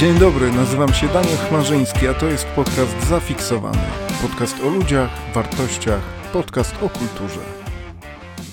Dzień dobry, nazywam się Daniel Chmarzyński, a to jest podcast Zafiksowany. Podcast o ludziach, wartościach, podcast o kulturze.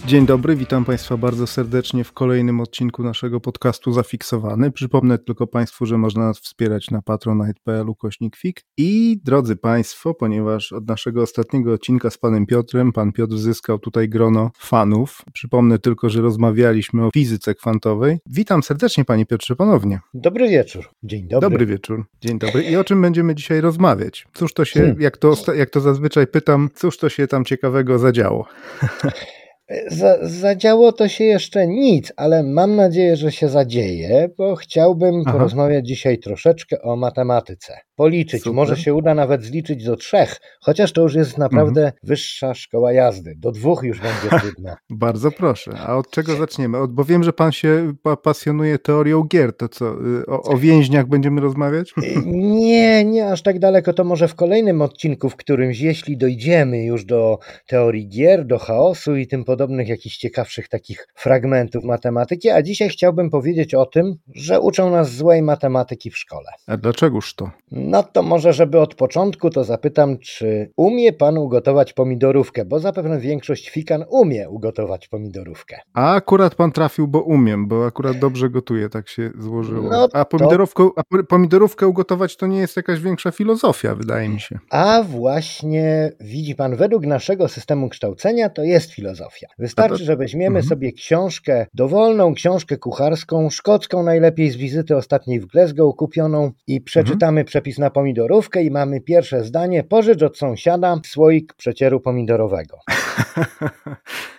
Dzień dobry, witam Państwa bardzo serdecznie w kolejnym odcinku naszego podcastu Zafiksowany. Przypomnę tylko Państwu, że można nas wspierać na patronite.pl ukośnik fik. I drodzy Państwo, ponieważ od naszego ostatniego odcinka z Panem Piotrem, Pan Piotr zyskał tutaj grono fanów. Przypomnę tylko, że rozmawialiśmy o fizyce kwantowej. Witam serdecznie Panie Piotrze ponownie. Dobry wieczór. Dzień dobry. Dobry wieczór. Dzień dobry. I o czym będziemy dzisiaj rozmawiać? Cóż to się, Hmm. jak, to, jak to zazwyczaj pytam, cóż to się tam ciekawego zadziało? Za, zadziało to się jeszcze nic, ale mam nadzieję, że się zadzieje, bo chciałbym Aha. porozmawiać dzisiaj troszeczkę o matematyce. Policzyć, Super. może się uda nawet zliczyć do trzech, chociaż to już jest naprawdę Mhm. wyższa szkoła jazdy. Do dwóch już będzie trudno. Bardzo proszę. A od czego zaczniemy? Od, bo wiem, że pan się pa, pasjonuje teorią gier. To co, y, o, o więźniach będziemy rozmawiać? Y, Nie, nie aż tak daleko, to może w kolejnym odcinku, w którymś, jeśli dojdziemy już do teorii gier, do chaosu i tym podobnych jakichś ciekawszych takich fragmentów matematyki, a dzisiaj chciałbym powiedzieć o tym, że uczą nas złej matematyki w szkole. A dlaczegoż to? No to może, żeby od początku, to zapytam, czy umie pan ugotować pomidorówkę, bo zapewne większość fikan umie ugotować pomidorówkę. A akurat pan trafił, bo umiem, bo akurat dobrze gotuję, tak się złożyło. No a, pomidorówkę, a po- pomidorówkę ugotować to nie jest jakaś większa filozofia, wydaje mi się. A właśnie widzi pan, według naszego systemu kształcenia to jest filozofia. Wystarczy, że weźmiemy mhm. sobie książkę, dowolną książkę kucharską, szkocką najlepiej z wizyty ostatniej w Glasgow kupioną i przeczytamy przepis na pomidorówkę i mamy pierwsze zdanie, pożycz od sąsiada słoik przecieru pomidorowego.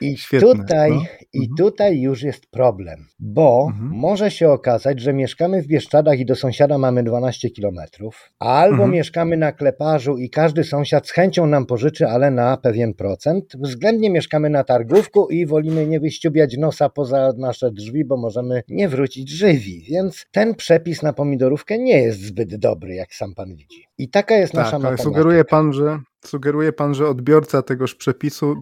I Świetne, tutaj, no. i Mhm. tutaj już jest problem, bo Mhm. może się okazać, że mieszkamy w Bieszczadach i do sąsiada mamy 12 kilometrów, albo Mhm. mieszkamy na Kleparzu i każdy sąsiad z chęcią nam pożyczy, ale na pewien procent. Względnie mieszkamy na Targówku i wolimy nie wyściubiać nosa poza nasze drzwi, bo możemy nie wrócić żywi, więc ten przepis na pomidorówkę nie jest zbyt dobry, jak sam pan widzi. I taka jest nasza Tak, ale matematyka. sugeruje pan, że sugeruje pan, że odbiorca tegoż przepisu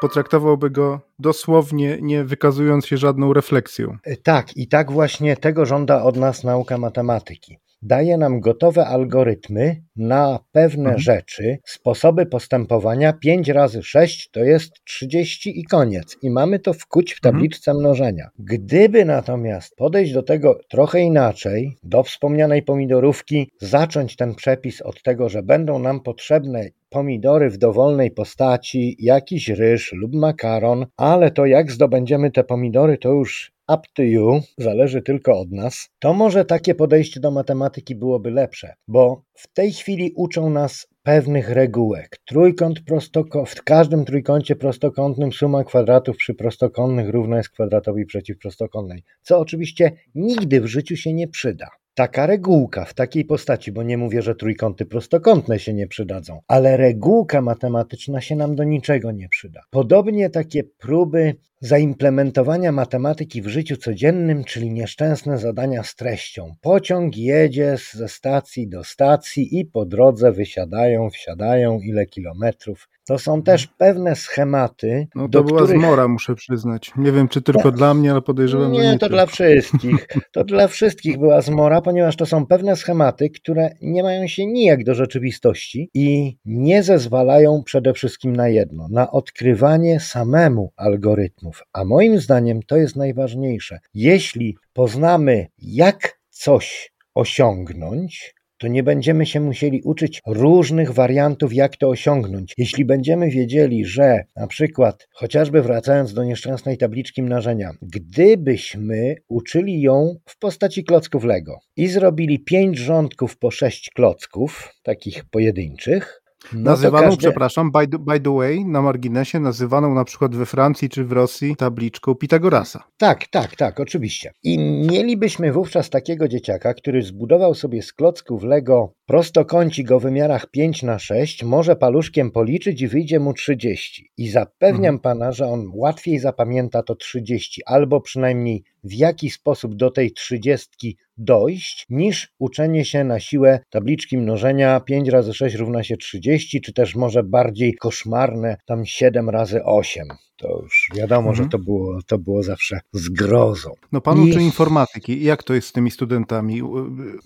potraktowałby go dosłownie, nie wykazując się żadną refleksją. Tak, i tak właśnie tego żąda od nas nauka matematyki. Daje nam gotowe algorytmy na pewne Mhm. rzeczy, sposoby postępowania. 5 razy 6 to jest 30 i koniec. I mamy to wkuć w Mhm. tabliczce mnożenia. Gdyby natomiast podejść do tego trochę inaczej, do wspomnianej pomidorówki, zacząć ten przepis od tego, że będą nam potrzebne pomidory w dowolnej postaci, jakiś ryż lub makaron, ale to jak zdobędziemy te pomidory, to już up to you, zależy tylko od nas, to może takie podejście do matematyki byłoby lepsze, bo w tej chwili uczą nas pewnych regułek. Trójkąt prostokąt, w każdym trójkącie prostokątnym suma kwadratów przy prostokątnych równa jest kwadratowi przeciwprostokątnej, co oczywiście nigdy w życiu się nie przyda. Taka regułka w takiej postaci, bo nie mówię, że trójkąty prostokątne się nie przydadzą, ale regułka matematyczna się nam do niczego nie przyda. Podobnie takie próby zaimplementowania matematyki w życiu codziennym, czyli nieszczęsne zadania z treścią. Pociąg jedzie ze stacji do stacji i po drodze wysiadają, wsiadają ile kilometrów. To są też pewne schematy, No to była których... zmora, muszę przyznać. Nie wiem, czy tylko dla mnie, ale podejrzewam, że Nie, nie to tylko. dla wszystkich. To dla wszystkich była zmora, ponieważ to są pewne schematy, które nie mają się nijak do rzeczywistości i nie zezwalają przede wszystkim na jedno, na odkrywanie samemu algorytmów. A moim zdaniem to jest najważniejsze. Jeśli poznamy, jak coś osiągnąć, to nie będziemy się musieli uczyć różnych wariantów, jak to osiągnąć. Jeśli będziemy wiedzieli, że na przykład, chociażby wracając do nieszczęsnej tabliczki mnożenia, gdybyśmy uczyli ją w postaci klocków Lego i zrobili pięć rządków po sześć klocków, takich pojedynczych, no nazywaną, każde- przepraszam, by the, by the way, na marginesie, nazywaną na przykład we Francji czy w Rosji tabliczką Pitagorasa. Tak, tak, tak, oczywiście. I mielibyśmy wówczas takiego dzieciaka, który zbudował sobie z klocków Lego prostokącik o wymiarach 5 na 6, może paluszkiem policzyć i wyjdzie mu 30. I zapewniam pana, że on łatwiej zapamięta to 30, albo przynajmniej w jaki sposób do tej 30 dojść, niż uczenie się na siłę tabliczki mnożenia 5 razy 6 równa się 30, czy też może bardziej koszmarne tam 7 razy 8. to już wiadomo, mhm. że to było, to było zawsze zgrozą. No pan I... uczy informatyki. Jak to jest z tymi studentami?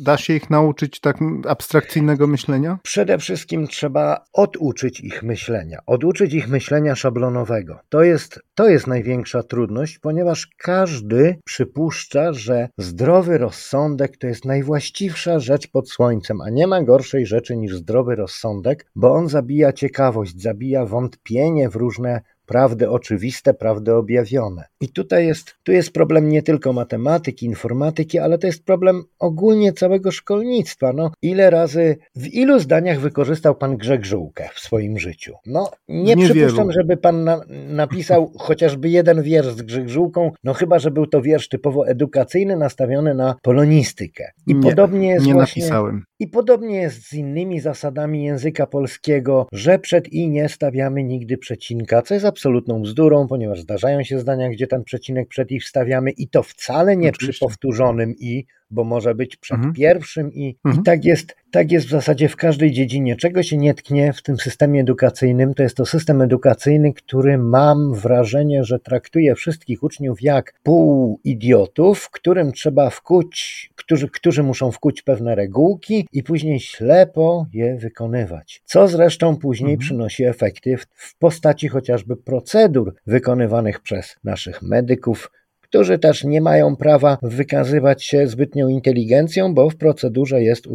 Da się ich nauczyć tak abstrakcyjnego myślenia? Przede wszystkim trzeba oduczyć ich myślenia. Oduczyć ich myślenia szablonowego. To jest, to jest największa trudność, ponieważ każdy przypuszcza, że zdrowy rozsądek to jest najwłaściwsza rzecz pod słońcem, a nie ma gorszej rzeczy niż zdrowy rozsądek, bo on zabija ciekawość, zabija wątpienie w różne prawdy oczywiste, prawdy objawione. I tutaj jest, tu jest problem nie tylko matematyki, informatyki, ale to jest problem ogólnie całego szkolnictwa. No, ile razy, w ilu zdaniach wykorzystał pan Grzeg Żółkę w swoim życiu? No, nie Niewielu. przypuszczam, żeby pan na, napisał chociażby jeden wiersz z Grzeg Żółką, no chyba, że był to wiersz typowo edukacyjny, nastawiony na polonistykę. I nie, podobnie jest nie właśnie, napisałem. I podobnie jest z innymi zasadami języka polskiego, że przed i nie stawiamy nigdy przecinka, co jest absolutną bzdurą, ponieważ zdarzają się zdania, gdzie ten przecinek przed i wstawiamy i to wcale nie Oczywiście. przy powtórzonym i, bo może być przed mhm. pierwszym i, mhm. i tak, jest, tak jest w zasadzie w każdej dziedzinie. Czego się nie tknie w tym systemie edukacyjnym, to jest to system edukacyjny, który mam wrażenie, że traktuje wszystkich uczniów jak pół idiotów, którym trzeba wkuć, którzy, którzy muszą wkuć pewne regułki i później ślepo je wykonywać. Co zresztą później mhm. przynosi efekty w, w postaci chociażby procedur wykonywanych przez naszych medyków, którzy też nie mają prawa wykazywać się zbytnią inteligencją, bo w procedurze jest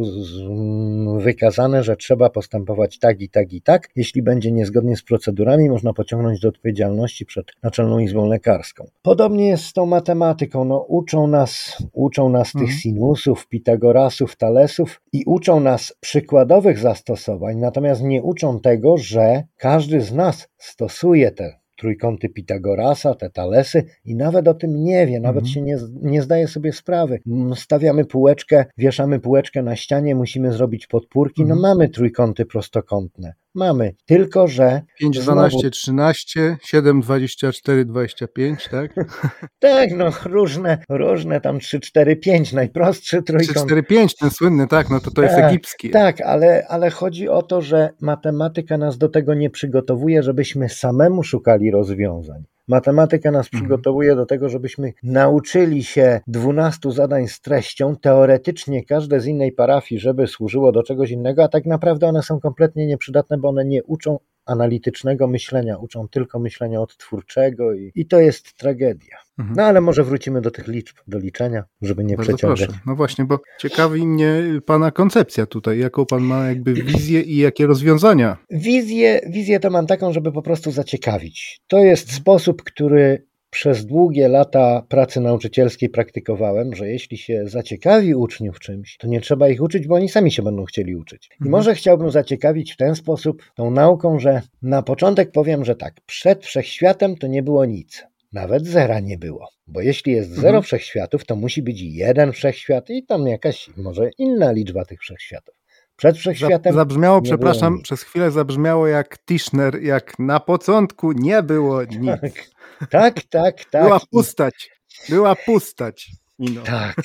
wykazane, że trzeba postępować tak i tak i tak. Jeśli będzie niezgodnie z procedurami, można pociągnąć do odpowiedzialności przed Naczelną Izbą Lekarską. Podobnie jest z tą matematyką. No, uczą nas, uczą nas mhm. tych sinusów, pitagorasów, talesów i uczą nas przykładowych zastosowań, natomiast nie uczą tego, że każdy z nas stosuje te trójkąty Pitagorasa, te talesy i nawet o tym nie wie, nawet mhm. się nie, nie zdaje sobie sprawy. Stawiamy półeczkę, wieszamy półeczkę na ścianie, musimy zrobić podpórki, no mhm. no mamy trójkąty prostokątne. Mamy, tylko że. 5, 12, znowu... 13, 7, 24, 25, tak? tak, no różne, różne tam 3, 4, 5, najprostszy trójkąt. 3, 4, 5, ten słynny, tak, no to to jest tak, egipski. Tak, ale, ale chodzi o to, że matematyka nas do tego nie przygotowuje, żebyśmy samemu szukali rozwiązań. Matematyka nas mhm. przygotowuje do tego, żebyśmy nauczyli się 12 zadań z treścią, teoretycznie każde z innej parafii, żeby służyło do czegoś innego, a tak naprawdę one są kompletnie nieprzydatne, bo one nie uczą analitycznego myślenia, uczą tylko myślenia odtwórczego i, i to jest tragedia. Mhm. No ale może wrócimy do tych liczb, do liczenia, żeby nie Bardzo przeciągać. Proszę. No właśnie, bo ciekawi mnie Pana koncepcja tutaj, jaką Pan ma jakby wizję i jakie rozwiązania. Wizję, wizję to mam taką, żeby po prostu zaciekawić. To jest sposób, który przez długie lata pracy nauczycielskiej praktykowałem, że jeśli się zaciekawi uczniów czymś, to nie trzeba ich uczyć, bo oni sami się będą chcieli uczyć. I mhm. może chciałbym zaciekawić w ten sposób tą nauką, że na początek powiem, że tak, przed wszechświatem to nie było nic. Nawet zera nie było, bo jeśli jest zero mhm. wszechświatów, to musi być jeden wszechświat i tam jakaś może inna liczba tych wszechświatów. Przed wszechświatem. Zabrzmiało, przepraszam, przez chwilę zabrzmiało jak Tischner, jak na początku nie było nic. Tak, tak, tak. tak. Była pustać. Była pustać. No. Tak.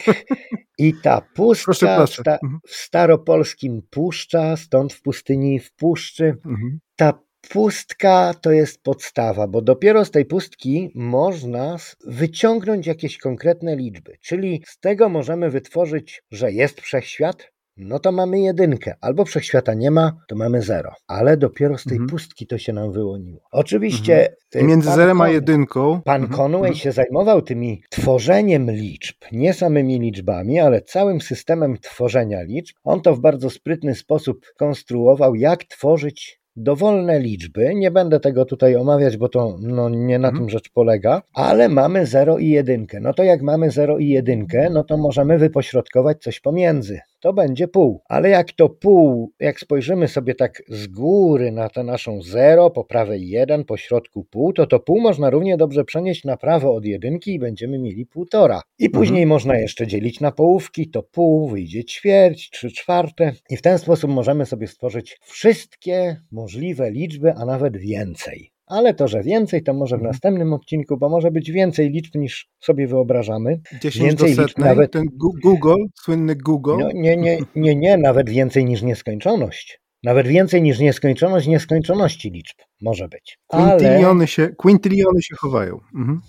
I ta pustka w, sta mhm. w staropolskim puszcza, stąd w pustyni w puszczy. Mhm. Ta pustka to jest podstawa, bo dopiero z tej pustki można wyciągnąć jakieś konkretne liczby. Czyli z tego możemy wytworzyć, że jest wszechświat, no to mamy jedynkę. Albo wszechświata nie ma, to mamy zero. Ale dopiero z tej mhm. pustki to się nam wyłoniło. Oczywiście. Mhm. Między zerem a jedynką. Pan mhm. Conway mhm. się zajmował tymi tworzeniem liczb, nie samymi liczbami, ale całym systemem tworzenia liczb. On to w bardzo sprytny sposób konstruował, jak tworzyć dowolne liczby. Nie będę tego tutaj omawiać, bo to no, nie na mhm. tym rzecz polega, ale mamy 0 i 1. No to jak mamy 0 i 1, no to możemy wypośrodkować coś pomiędzy to będzie pół. Ale jak to pół, jak spojrzymy sobie tak z góry na tę naszą 0, po prawej 1, po środku pół, to to pół można równie dobrze przenieść na prawo od jedynki i będziemy mieli półtora. I mhm. później mhm. można jeszcze dzielić na połówki, to pół, wyjdzie ćwierć, trzy czwarte i w ten sposób możemy sobie stworzyć wszystkie możliwe liczby, a nawet więcej ale to, że więcej, to może w mhm. następnym odcinku, bo może być więcej liczb niż sobie wyobrażamy. 10 więcej do setnej, nawet. Ten Google, słynny Google. No, nie, nie, nie, nie, nawet więcej niż nieskończoność. Nawet więcej niż nieskończoność nieskończoności liczb może być. Quintyliony, Ale... się, quintyliony się chowają. Mhm.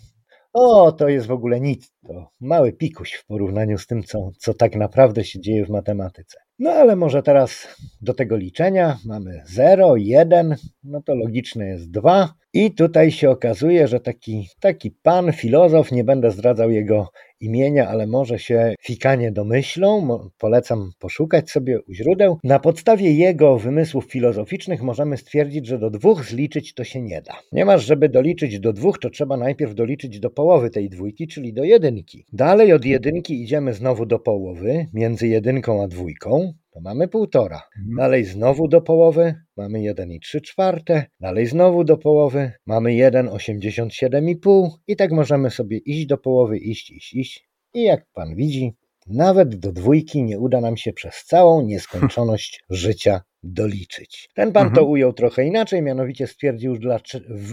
O, to jest w ogóle nic. To mały pikuś w porównaniu z tym, co, co tak naprawdę się dzieje w matematyce. No ale może teraz do tego liczenia mamy 0, 1, no to logiczne jest 2. I tutaj się okazuje, że taki, taki pan, filozof, nie będę zdradzał jego imienia, ale może się fikanie domyślą, polecam poszukać sobie u źródeł. Na podstawie jego wymysłów filozoficznych możemy stwierdzić, że do dwóch zliczyć to się nie da. Ponieważ, żeby doliczyć do dwóch, to trzeba najpierw doliczyć do połowy tej dwójki, czyli do jedynki. Dalej od jedynki idziemy znowu do połowy, między jedynką a dwójką, to mamy półtora. Mhm. Dalej znowu do połowy, mamy 1,3 czwarte. Dalej znowu do połowy, mamy 1,87,5 i tak możemy sobie iść do połowy, iść, iść, iść. I jak pan widzi, nawet do dwójki nie uda nam się przez całą nieskończoność życia doliczyć. Ten pan mhm. to ujął trochę inaczej, mianowicie stwierdził,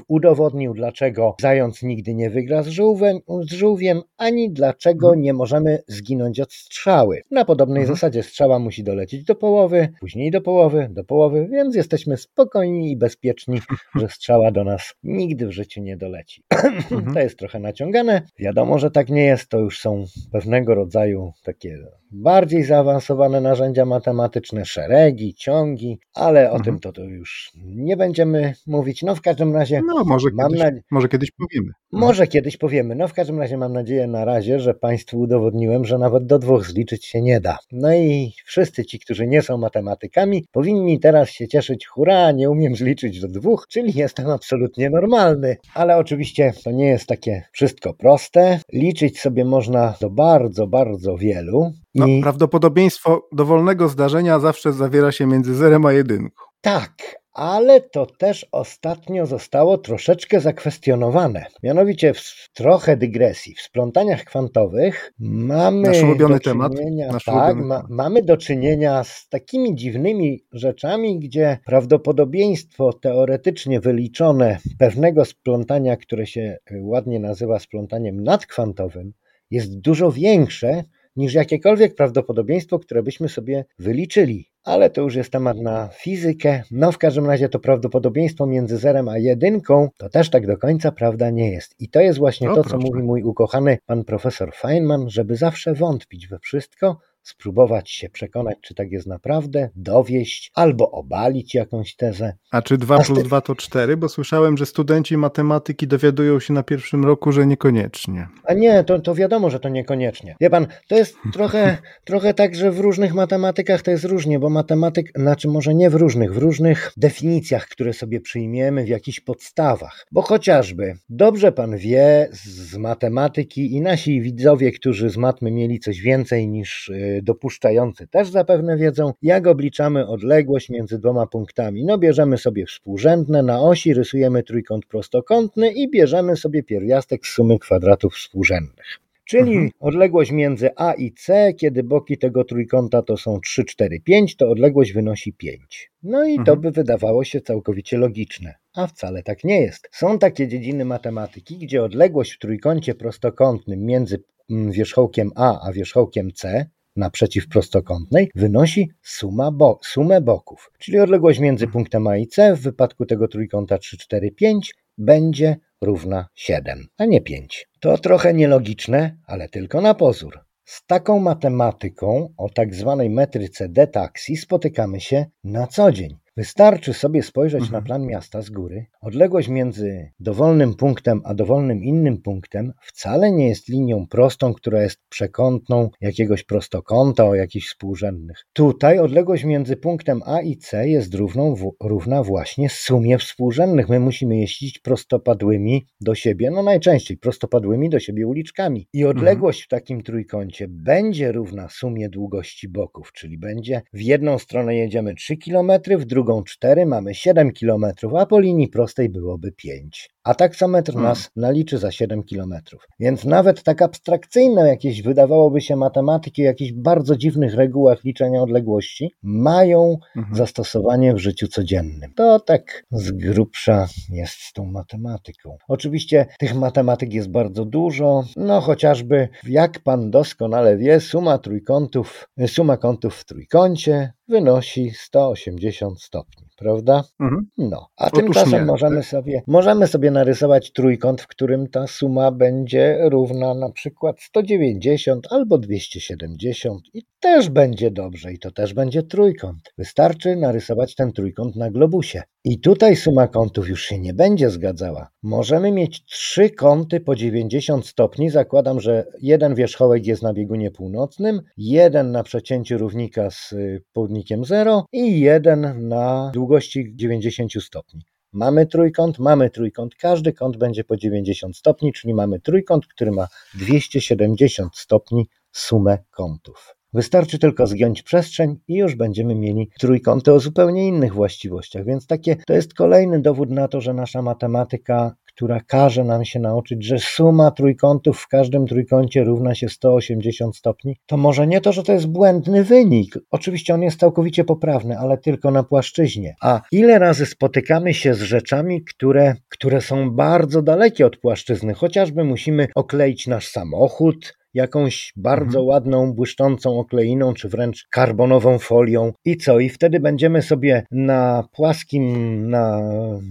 udowodnił, dlaczego zając nigdy nie wygra z żółwiem, z żółwiem ani dlaczego mhm. nie możemy zginąć od strzały. Na podobnej mhm. zasadzie strzała musi dolecieć do połowy, później do połowy, do połowy, więc jesteśmy spokojni i bezpieczni, że strzała do nas nigdy w życiu nie doleci. Mhm. to jest trochę naciągane. Wiadomo, że tak nie jest, to już są pewnego rodzaju takie bardziej zaawansowane narzędzia matematyczne, szeregi, ciągi, ale o mhm. tym to, już nie będziemy mówić. No w każdym razie. No, może, kiedyś, na... może kiedyś powiemy. No. Może kiedyś powiemy. No w każdym razie mam nadzieję na razie, że Państwu udowodniłem, że nawet do dwóch zliczyć się nie da. No i wszyscy ci, którzy nie są matematykami, powinni teraz się cieszyć, hurra, nie umiem zliczyć do dwóch, czyli jestem absolutnie normalny. Ale oczywiście to nie jest takie wszystko proste. Liczyć sobie można do bardzo, bardzo wielu. No, I... Prawdopodobieństwo dowolnego zdarzenia zawsze zawiera się między zerem a jedynką. Tak, ale to też ostatnio zostało troszeczkę zakwestionowane. Mianowicie w trochę dygresji. W splątaniach kwantowych mamy Nasz ulubiony temat. Nasz tak, ma, mamy do czynienia z takimi dziwnymi rzeczami, gdzie prawdopodobieństwo teoretycznie wyliczone pewnego splątania, które się ładnie nazywa splątaniem nadkwantowym, jest dużo większe niż jakiekolwiek prawdopodobieństwo, które byśmy sobie wyliczyli. Ale to już jest temat na fizykę. No w każdym razie to prawdopodobieństwo między zerem a jedynką to też tak do końca prawda nie jest. I to jest właśnie no, to, proszę. co mówi mój ukochany pan profesor Feynman, żeby zawsze wątpić we wszystko, spróbować się przekonać, czy tak jest naprawdę, dowieść albo obalić jakąś tezę. A czy 2 plus 2 to 4? Bo słyszałem, że studenci matematyki dowiadują się na pierwszym roku, że niekoniecznie. A nie, to, to wiadomo, że to niekoniecznie. Wie pan, to jest trochę, trochę tak, że w różnych matematykach to jest różnie, bo matematyk, znaczy może nie w różnych, w różnych definicjach, które sobie przyjmiemy, w jakichś podstawach. Bo chociażby, dobrze pan wie z matematyki i nasi widzowie, którzy z matmy mieli coś więcej niż y, dopuszczający też zapewne wiedzą, jak obliczamy odległość między dwoma punktami. No bierzemy sobie współrzędne, na osi rysujemy trójkąt prostokątny i bierzemy sobie pierwiastek sumy kwadratów współrzędnych. Czyli mhm. odległość między A i C, kiedy boki tego trójkąta to są 3, 4, 5, to odległość wynosi 5. No i mhm. to by wydawało się całkowicie logiczne, a wcale tak nie jest. Są takie dziedziny matematyki, gdzie odległość w trójkącie prostokątnym między mm, wierzchołkiem A a wierzchołkiem C naprzeciw prostokątnej wynosi suma bo sumę boków, czyli odległość między punktem A i C w wypadku tego trójkąta 3, 4, 5 będzie równa 7, a nie 5. To trochę nielogiczne, ale tylko na pozór. Z taką matematyką o tak zwanej metryce detaksji spotykamy się na co dzień. Wystarczy sobie spojrzeć mhm. na plan miasta z góry. Odległość między dowolnym punktem a dowolnym innym punktem wcale nie jest linią prostą, która jest przekątną jakiegoś prostokąta o jakichś współrzędnych. Tutaj odległość między punktem A i C jest równą, w, równa właśnie sumie współrzędnych. My musimy jeździć prostopadłymi do siebie, no najczęściej prostopadłymi do siebie uliczkami. I mhm. odległość mhm. w takim trójkącie będzie równa sumie długości boków, czyli będzie w jedną stronę jedziemy 3 km, w drugą drugą 4, mamy 7 km, a po linii prostej byłoby 5. a taksometr Hmm. nas naliczy za 7 kilometrów. Więc nawet tak abstrakcyjne jakieś wydawałoby się matematyki o jakichś bardzo dziwnych regułach liczenia odległości mają Mhm. zastosowanie w życiu codziennym. To tak z grubsza jest z tą matematyką. Oczywiście tych matematyk jest bardzo dużo, no chociażby jak pan doskonale wie, suma trójkątów, suma kątów w trójkącie wynosi 180 stopni, prawda? Mhm. No, a Otóż tymczasem nie, możemy, tak? sobie, możemy sobie narysować trójkąt, w którym ta suma będzie równa na przykład 190 albo 270 i też będzie dobrze i to też będzie trójkąt. Wystarczy narysować ten trójkąt na globusie. I tutaj suma kątów już się nie będzie zgadzała. Możemy mieć trzy kąty po 90 stopni. Zakładam, że jeden wierzchołek jest na biegunie północnym, jeden na przecięciu równika z y, południkiem 0 i jeden na długości 90 stopni. Mamy trójkąt, mamy trójkąt, każdy kąt będzie po 90 stopni, czyli mamy trójkąt, który ma 270 stopni sumę kątów. Wystarczy tylko zgiąć przestrzeń i już będziemy mieli trójkąty o zupełnie innych właściwościach. Więc takie to jest kolejny dowód na to, że nasza matematyka, która każe nam się nauczyć, że suma trójkątów w każdym trójkącie równa się 180 stopni, to może nie to, że to jest błędny wynik. Oczywiście on jest całkowicie poprawny, ale tylko na płaszczyźnie. A ile razy spotykamy się z rzeczami, które, które są bardzo dalekie od płaszczyzny, chociażby musimy okleić nasz samochód, jakąś bardzo Mhm. ładną, błyszczącą okleiną, czy wręcz karbonową folią. I co? I wtedy będziemy sobie na płaskim, na,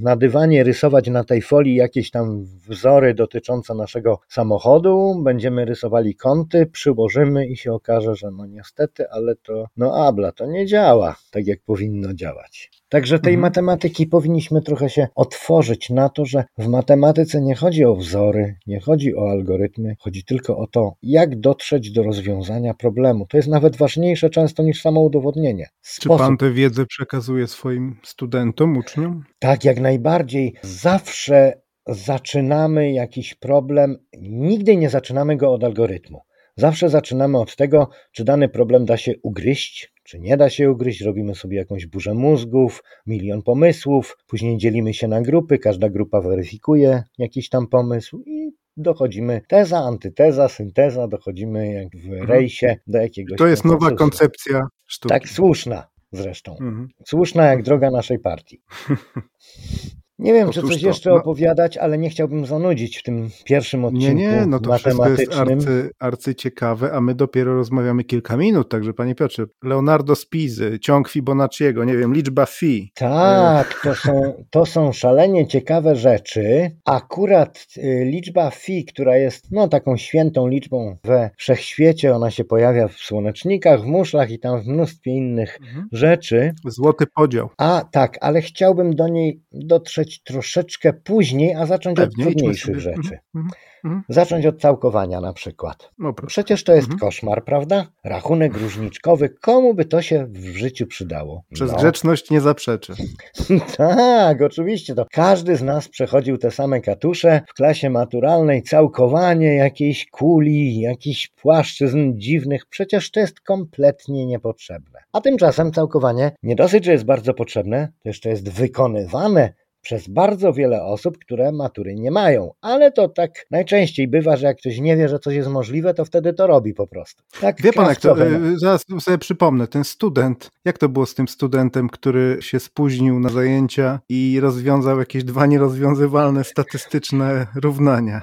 na dywanie rysować na tej folii jakieś tam wzory dotyczące naszego samochodu, będziemy rysowali kąty, przyłożymy i się okaże, że no niestety, ale to, no abla, to nie działa tak, jak powinno działać. Także tej Mhm. matematyki powinniśmy trochę się otworzyć na to, że w matematyce nie chodzi o wzory, nie chodzi o algorytmy, chodzi tylko o to, jak dotrzeć do rozwiązania problemu. To jest nawet ważniejsze często niż samo udowodnienie. Czy pan tę wiedzę przekazuje swoim studentom, uczniom? Tak, jak najbardziej. Zawsze zaczynamy jakiś problem, nigdy nie zaczynamy go od algorytmu. Zawsze zaczynamy od tego, czy dany problem da się ugryźć, czy nie da się ugryźć. Robimy sobie jakąś burzę mózgów, milion pomysłów, później dzielimy się na grupy, każda grupa weryfikuje jakiś tam pomysł i dochodzimy teza, antyteza, synteza, dochodzimy jak w Mhm. rejsie do jakiegoś To jest nowa koncepcja sztuki. Tak, słuszna zresztą. Mhm. Słuszna jak droga naszej partii. Nie wiem, czy Otóż coś to, jeszcze no- opowiadać, ale nie chciałbym zanudzić w tym pierwszym Nie, odcinku nie, no to wszystko jest matematycznym. arcy, arcyciekawe, a my dopiero rozmawiamy kilka minut, także panie Piotrze, Leonardo Spizy, ciąg Fibonacciego, nie wiem, liczba phi. Tak, to są, to są szalenie ciekawe rzeczy. Akurat y, liczba phi, która jest no, taką świętą liczbą we wszechświecie, ona się pojawia w słonecznikach, w muszlach i tam w mnóstwie innych Mhm. rzeczy. Złoty podział. A tak, ale chciałbym do niej dotrzeć troszeczkę później, a zacząć Pewnie, od trudniejszych sobie. rzeczy. Mhm, mhm, mhm. Zacząć od całkowania na przykład. No. Przecież to jest koszmar, prawda? Rachunek różniczkowy, komu by to się w życiu przydało? Przez No. grzeczność nie zaprzeczę. Tak, oczywiście. To każdy z nas przechodził te same katusze w klasie maturalnej, całkowanie jakiejś kuli, jakichś płaszczyzn dziwnych. Przecież to jest kompletnie niepotrzebne. A tymczasem całkowanie nie dosyć, że jest bardzo potrzebne, to jeszcze jest wykonywane przez bardzo wiele osób, które matury nie mają. Ale to tak najczęściej bywa, że jak ktoś nie wie, że coś jest możliwe, to wtedy to robi po prostu. Tak Wie pan, jak to, e, zaraz sobie przypomnę, ten student, jak to było z tym studentem, który się spóźnił na zajęcia i rozwiązał jakieś dwa nierozwiązywalne statystyczne równania?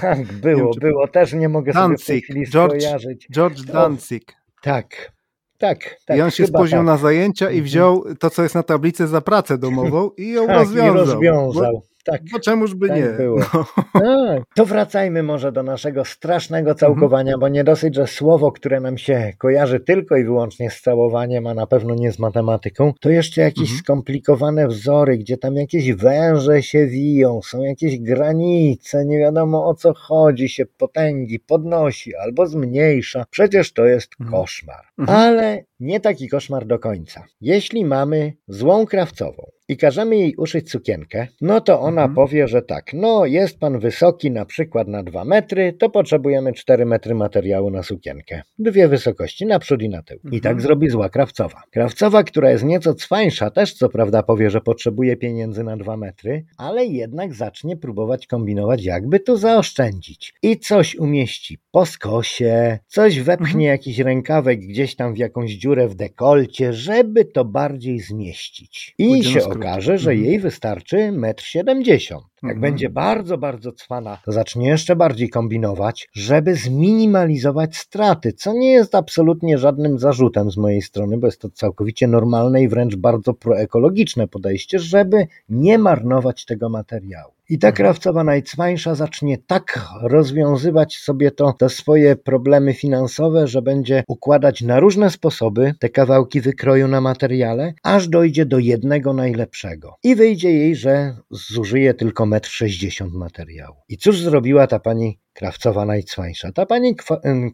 Tak, było, wiem, było. Też nie mogę sobie w tej Danzig, chwili George- skojarzyć. George Danzig. Tak, tak, tak. I on się spóźnił tak. na zajęcia i Mhm. wziął to, co jest na tablicy za pracę domową i ją tak, rozwiązał. I rozwiązał. Tak. Bo, czemuż by Tak nie? było. No. Tak. To wracajmy może do naszego strasznego całkowania, bo nie dosyć, że słowo, które nam się kojarzy tylko i wyłącznie z całowaniem, a na pewno nie z matematyką, to jeszcze jakieś Mhm. skomplikowane wzory, gdzie tam jakieś węże się wiją, są jakieś granice, nie wiadomo o co chodzi, się potęgi podnosi albo zmniejsza. Przecież to jest Mhm. koszmar. Mhm. Ale nie taki koszmar do końca. Jeśli mamy złą krawcową i każemy jej uszyć sukienkę, no to ona Mhm. powie, że tak, no jest pan wysoki na przykład na 2 metry, to potrzebujemy 4 metry materiału na sukienkę. Dwie wysokości, naprzód i na tył. I Mhm. tak zrobi zła krawcowa. Krawcowa, która jest nieco cwańsza, też co prawda powie, że potrzebuje pieniędzy na 2 metry, ale jednak zacznie próbować kombinować, jakby tu zaoszczędzić. I coś umieści po skosie, coś wepchnie Mhm. jakiś rękawek gdzieś tam w jakąś dziurę w dekolcie, żeby to bardziej zmieścić. I Pójdzie na się skrót. okaże, że Mhm. jej wystarczy 1,70 m. Jak Mhm. będzie bardzo, bardzo cwana, to zacznie jeszcze bardziej kombinować, żeby zminimalizować straty, co nie jest absolutnie żadnym zarzutem z mojej strony, bo jest to całkowicie normalne i wręcz bardzo proekologiczne podejście, żeby nie marnować tego materiału. I ta Mhm. krawcowa najcwańsza zacznie tak rozwiązywać sobie to, te swoje problemy finansowe, że będzie układać na różne sposoby te kawałki wykroju na materiale, aż dojdzie do jednego najlepszego. I wyjdzie jej, że zużyje tylko 1,60 m materiału. I cóż zrobiła ta pani krawcowa najcwańsza? Ta pani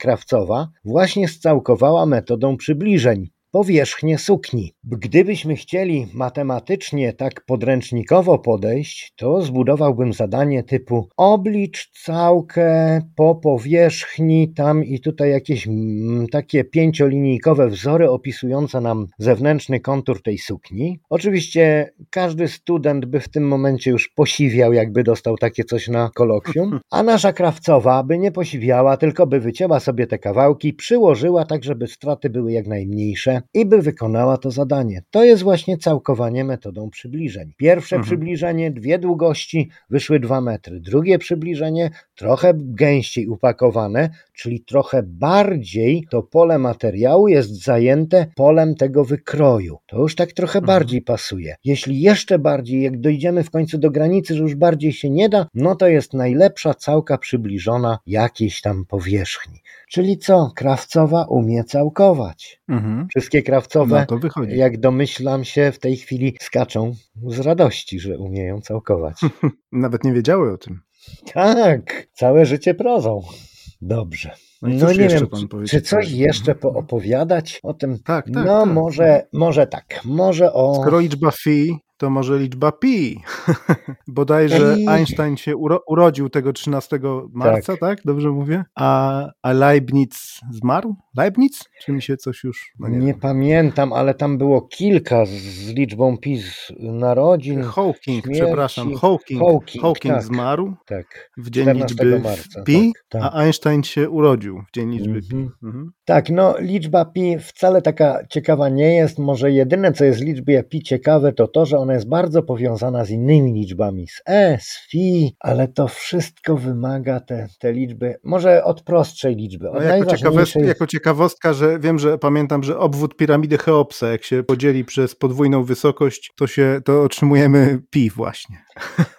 krawcowa właśnie scałkowała metodą przybliżeń powierzchnię sukni. Gdybyśmy chcieli matematycznie tak podręcznikowo podejść, to zbudowałbym zadanie typu oblicz całkę po powierzchni tam i tutaj jakieś mm, takie pięciolinijkowe wzory opisujące nam zewnętrzny kontur tej sukni. Oczywiście każdy student by w tym momencie już posiwiał, jakby dostał takie coś na kolokwium, a nasza krawcowa by nie posiwiała, tylko by wycięła sobie te kawałki, przyłożyła tak, żeby straty były jak najmniejsze i by wykonała to zadanie. To jest właśnie całkowanie metodą przybliżeń. Pierwsze Mhm. przybliżenie, dwie długości, wyszły dwa metry. Drugie przybliżenie, trochę gęściej upakowane, czyli trochę bardziej to pole materiału jest zajęte polem tego wykroju. To już tak trochę Mhm. bardziej pasuje. Jeśli jeszcze bardziej, jak dojdziemy w końcu do granicy, że już bardziej się nie da, no to jest najlepsza całka przybliżona jakiejś tam powierzchni. Czyli co? Krawcowa umie całkować. Mhm. Wszystkie krawcowe, No to wychodzi. jak domyślam się, w tej chwili skaczą z radości, że umieją całkować. Nawet nie wiedziały o tym. tak, całe życie prozą. Dobrze. No No nie wiem, czy- coś Mhm. jeszcze poopowiadać o tym? Tak, tak. no tak. może, może tak, może o... Skoro liczba phi, to może liczba pi. Bodajże Pi. Einstein się uro urodził tego 13 marca, tak. Dobrze mówię? A, a Leibniz zmarł? Leibniz? Czy mi się coś już... No nie, nie pamiętam, ale tam było kilka z, z liczbą pi z narodzin. Hawking, śmierci. przepraszam. Hawking, Hawking, Hawking tak. zmarł Tak, w dzień 14 liczby marca, pi, tak, tak. a Einstein się urodził w dzień liczby pi. Mhm. Mhm. Tak, no liczba pi wcale taka ciekawa nie jest. Może jedyne, co jest w liczbie pi ciekawe, to to, że ona jest bardzo powiązana z innymi liczbami, z e, z fi, ale to wszystko wymaga te, te liczby, może od prostszej liczby, od No, jako, ciekawostka, najważniejszej. jako ciekawostka, że wiem, że pamiętam, że obwód piramidy Cheopsa, jak się podzieli przez podwójną wysokość, to się to otrzymujemy pi właśnie.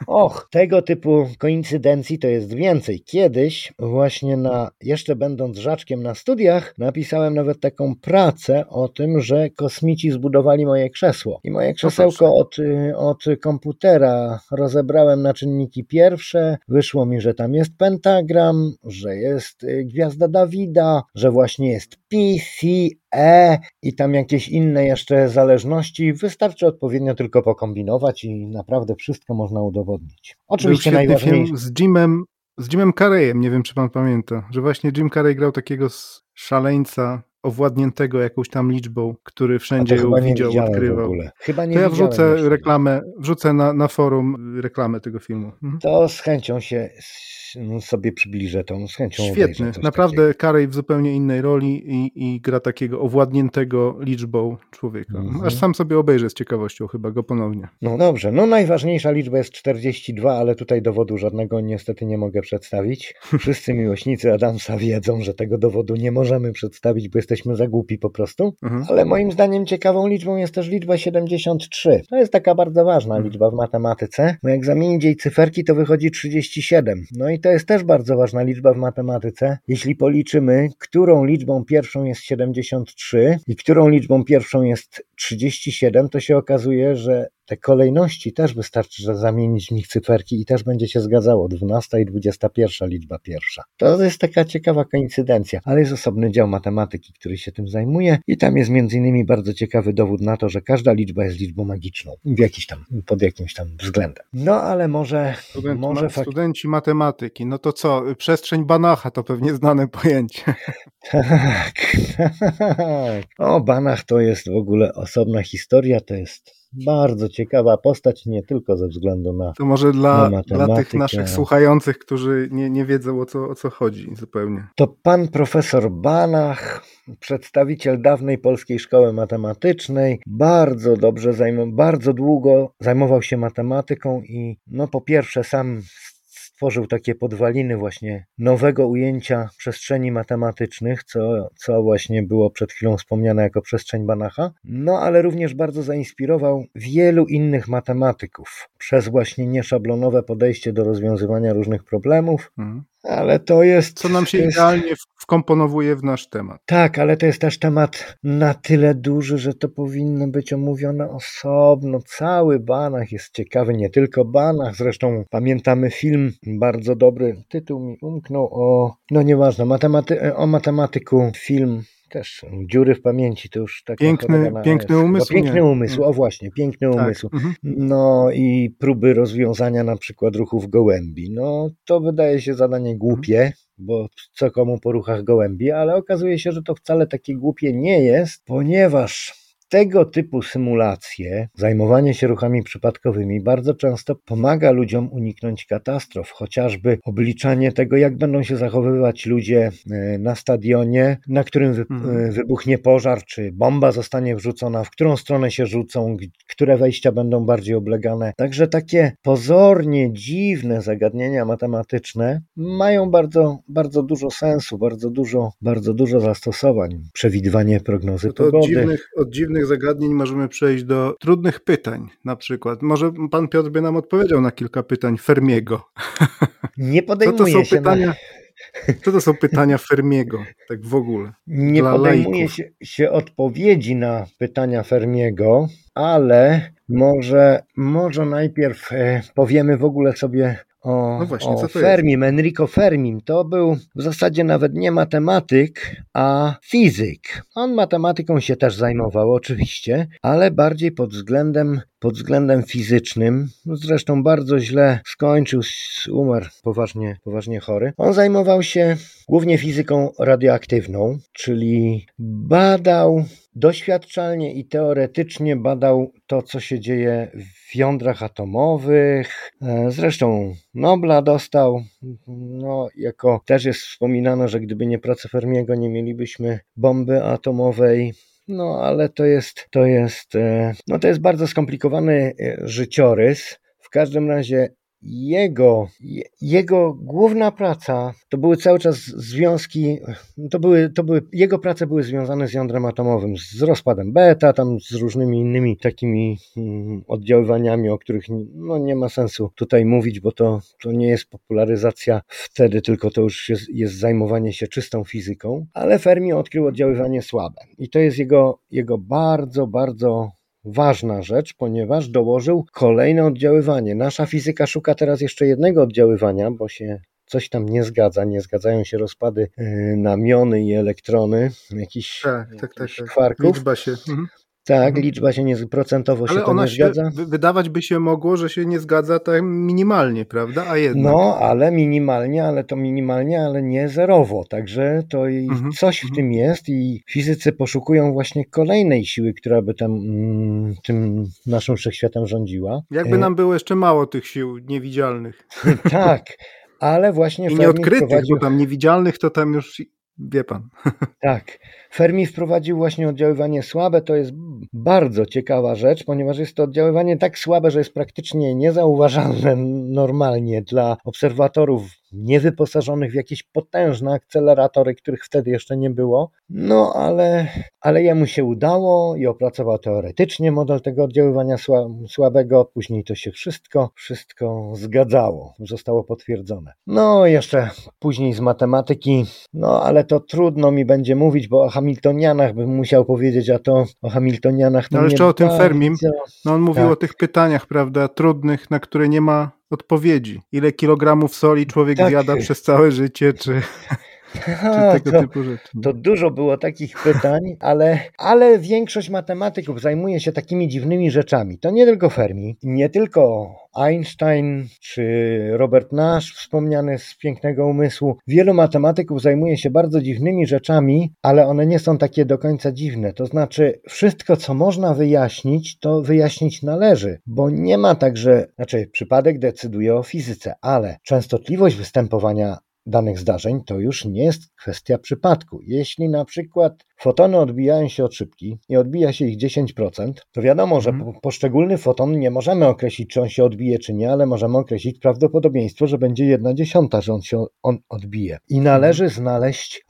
Och, tego typu koincydencji to jest więcej. Kiedyś, właśnie na, jeszcze będąc żaczkiem na studiach, napisałem nawet taką pracę o tym, że kosmici zbudowali moje krzesło. I moje krzesełko od, od komputera rozebrałem na czynniki pierwsze. Wyszło mi, że tam jest pentagram, że jest y, gwiazda Dawida, że właśnie jest pi, si, e i tam jakieś inne jeszcze zależności. Wystarczy odpowiednio tylko pokombinować i naprawdę wszystko można udowodnić. Oczywiście Był najważniejsze. film z Jimem, z Jimem Carreyem, nie wiem czy pan pamięta, że właśnie Jim Carrey grał takiego szaleńca owładniętego jakąś tam liczbą, który wszędzie ją widział, odkrywał. Chyba nie To ja wrzucę reklamę, wrzucę na, na forum reklamę tego filmu. Mhm. To z chęcią się sobie przybliżę tą, z chęcią Świetny, naprawdę takiego. Carey w zupełnie innej roli i, i gra takiego owładniętego liczbą człowieka. Mhm. Aż sam sobie obejrzę z ciekawością chyba go ponownie. No dobrze, no najważniejsza liczba jest 42, ale tutaj dowodu żadnego niestety nie mogę przedstawić. Wszyscy miłośnicy Adamsa wiedzą, że tego dowodu nie możemy przedstawić, bo jesteśmy za głupi po prostu. Mhm. Ale moim zdaniem ciekawą liczbą jest też liczba 73. To jest taka bardzo ważna Mhm. liczba w matematyce, bo jak zamienić jej cyferki, to wychodzi 37. No i to jest też bardzo ważna liczba w matematyce. Jeśli policzymy, którą liczbą pierwszą jest 73 i którą liczbą pierwszą jest 37, to się okazuje, że te kolejności też wystarczy, że zamienić w nich cyferki i też będzie się zgadzało. 12 i 21 liczba pierwsza. To jest taka ciekawa koincydencja, ale jest osobny dział matematyki, który się tym zajmuje i tam jest między innymi bardzo ciekawy dowód na to, że każda liczba jest liczbą magiczną w jakiś tam, pod jakimś tam względem. No ale może, Student, może ma, fakt... Studenci matematyki, no to co? Przestrzeń Banacha to pewnie znane pojęcie. Tak, tak. O, Banach to jest w ogóle osobna historia, to jest bardzo ciekawa postać, nie tylko ze względu na. To może dla, dla tych naszych słuchających, którzy nie, nie wiedzą o co, o co chodzi zupełnie. To pan profesor Banach, przedstawiciel dawnej polskiej szkoły matematycznej, bardzo dobrze zajmował, bardzo długo zajmował się matematyką i no po pierwsze sam stworzył takie podwaliny właśnie nowego ujęcia przestrzeni matematycznych, co, co właśnie było przed chwilą wspomniane jako przestrzeń Banacha, no ale również bardzo zainspirował wielu innych matematyków przez właśnie nieszablonowe podejście do rozwiązywania różnych problemów, mhm. Ale to jest. Co nam się jest... idealnie wkomponowuje w nasz temat. Tak, ale to jest też temat na tyle duży, że to powinno być omówione osobno. Cały Banach jest ciekawy, nie tylko Banach. Zresztą pamiętamy film, bardzo dobry tytuł mi umknął o. No nieważne, matematy o matematyku film też dziury w pamięci, to już tak piękny, piękny umysł. No, piękny umysł, o właśnie, piękny tak. umysł. Mhm. No i próby rozwiązania na przykład ruchów gołębi. No to wydaje się zadanie głupie, mhm. bo co komu po ruchach gołębi, ale okazuje się, że to wcale takie głupie nie jest, ponieważ tego typu symulacje, zajmowanie się ruchami przypadkowymi bardzo często pomaga ludziom uniknąć katastrof, chociażby obliczanie tego, jak będą się zachowywać ludzie e, na stadionie, na którym mhm. e, wybuchnie pożar, czy bomba zostanie wrzucona, w którą stronę się rzucą, które wejścia będą bardziej oblegane. Także takie pozornie dziwne zagadnienia matematyczne mają bardzo, bardzo dużo sensu, bardzo dużo, bardzo dużo zastosowań. Przewidywanie prognozy no to pogody. Od dziwnych, od dziwnych trudnych zagadnień możemy przejść do trudnych pytań na przykład. Może pan Piotr by nam odpowiedział na kilka pytań Fermiego. Nie podejmuje Co to się pytania? Na... Co to są pytania Fermiego, tak w ogóle? Nie podejmuje się, się, odpowiedzi na pytania Fermiego, ale może, może najpierw e, powiemy w ogóle sobie o, no właśnie, o Fermim, jest? Enrico Fermim. To był w zasadzie nawet nie matematyk, a fizyk. On matematyką się też zajmował oczywiście, ale bardziej pod względem, pod względem fizycznym. Zresztą bardzo źle skończył, umarł poważnie, poważnie chory. On zajmował się głównie fizyką radioaktywną, czyli badał doświadczalnie i teoretycznie badał to, co się dzieje w jądrach atomowych. E, zresztą Nobla dostał, no, jako też jest wspominano, że gdyby nie prace Fermiego, nie mielibyśmy bomby atomowej. No, ale to jest, to jest, e, no, to jest bardzo skomplikowany e, życiorys. W każdym razie jego, jego główna praca to były cały czas związki, to były, to były, jego prace były związane z jądrem atomowym, z rozpadem beta, tam z różnymi innymi takimi mm, oddziaływaniami, o których no, nie ma sensu tutaj mówić, bo to, to nie jest popularyzacja. Wtedy, tylko to już jest, jest zajmowanie się czystą fizyką, ale Fermi odkrył oddziaływanie słabe i to jest jego, jego bardzo, bardzo ważna rzecz, ponieważ dołożył kolejne oddziaływanie. Nasza fizyka szuka teraz jeszcze jednego oddziaływania, bo się coś tam nie zgadza, nie zgadzają się rozpady e, na miony i elektrony, jakichś, tak, tak, tak, tak. kwarków. Liczba się. Mhm. Tak, mhm. liczba się nie, procentowo Ale się to nie się, zgadza. Wydawać by się mogło, że się nie zgadza tak minimalnie, prawda? A jednak. No, ale minimalnie, ale to minimalnie, ale nie zerowo. Także to mhm. coś w mhm. tym jest i fizycy poszukują właśnie kolejnej siły, która by tam mm, tym naszym wszechświatem rządziła. Jakby e, nam było jeszcze mało tych sił niewidzialnych. tak. Ale właśnie I nieodkrytych, wprowadził... bo tam niewidzialnych to tam już Wie pan. Tak. Fermi wprowadził właśnie oddziaływanie słabe. To jest bardzo ciekawa rzecz, ponieważ jest to oddziaływanie tak słabe, że jest praktycznie niezauważalne normalnie dla obserwatorów niewyposażonych w jakieś potężne akceleratory, których wtedy jeszcze nie było. No ale, ale jemu się udało i opracował teoretycznie model tego oddziaływania słabego. Później to się wszystko, wszystko zgadzało, zostało potwierdzone. No jeszcze później z matematyki, no ale to trudno mi będzie mówić, bo o Hamiltonianach bym musiał powiedzieć, a to o Hamiltonianach to No jeszcze o tym. Fermim, no on mówił Tak. o tych pytaniach, prawda, trudnych, na które nie ma odpowiedzi. Ile kilogramów soli człowiek Tak. zjada przez całe życie, czy, czy tego to, typu rzeczy. to dużo było takich pytań, ale, ale większość matematyków zajmuje się takimi dziwnymi rzeczami. To nie tylko Fermi, nie tylko Einstein czy Robert Nash, wspomniany z pięknego umysłu. Wielu matematyków zajmuje się bardzo dziwnymi rzeczami, ale one nie są takie do końca dziwne. To znaczy, wszystko, co można wyjaśnić, to wyjaśnić należy, bo nie ma tak, że, znaczy, przypadek decyduje o fizyce, ale częstotliwość występowania danych zdarzeń to już nie jest kwestia przypadku. Jeśli na przykład fotony odbijają się od szybki i odbija się ich 10%, to wiadomo, że Mhm. po, poszczególny foton nie możemy określić, czy on się odbije, czy nie, ale możemy określić prawdopodobieństwo, że będzie jedna dziesiąta, że on się on odbije. I należy znaleźć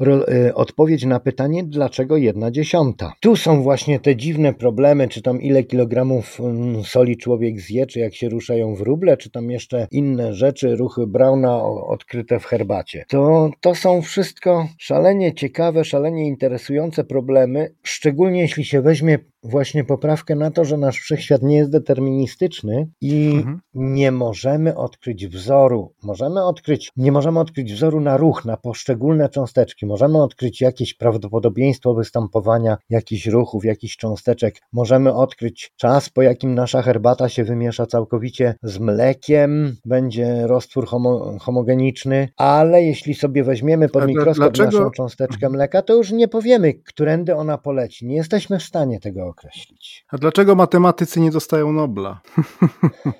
y, odpowiedź na pytanie, dlaczego jedna dziesiąta. Tu są właśnie te dziwne problemy, czy tam ile kilogramów mm, soli człowiek zje, czy jak się ruszają wróble, czy tam jeszcze inne rzeczy, ruchy Brauna odkryte w herbacie. To, to są wszystko szalenie ciekawe, szalenie interesujące problemy, szczególnie jeśli się weźmie właśnie poprawkę na to, że nasz wszechświat nie jest deterministyczny i Mhm. nie możemy odkryć wzoru. Możemy odkryć, nie możemy odkryć wzoru na ruch, na poszczególne cząsteczki. Możemy odkryć jakieś prawdopodobieństwo występowania jakichś ruchów, jakichś cząsteczek. Możemy odkryć czas, po jakim nasza herbata się wymiesza całkowicie z mlekiem, będzie roztwór homo, homogeniczny, ale jeśli sobie weźmiemy pod mikroskop naszą cząsteczkę mleka, to już nie powiemy, którędy ona poleci. Nie jesteśmy w stanie tego określić. A dlaczego matematycy nie dostają Nobla?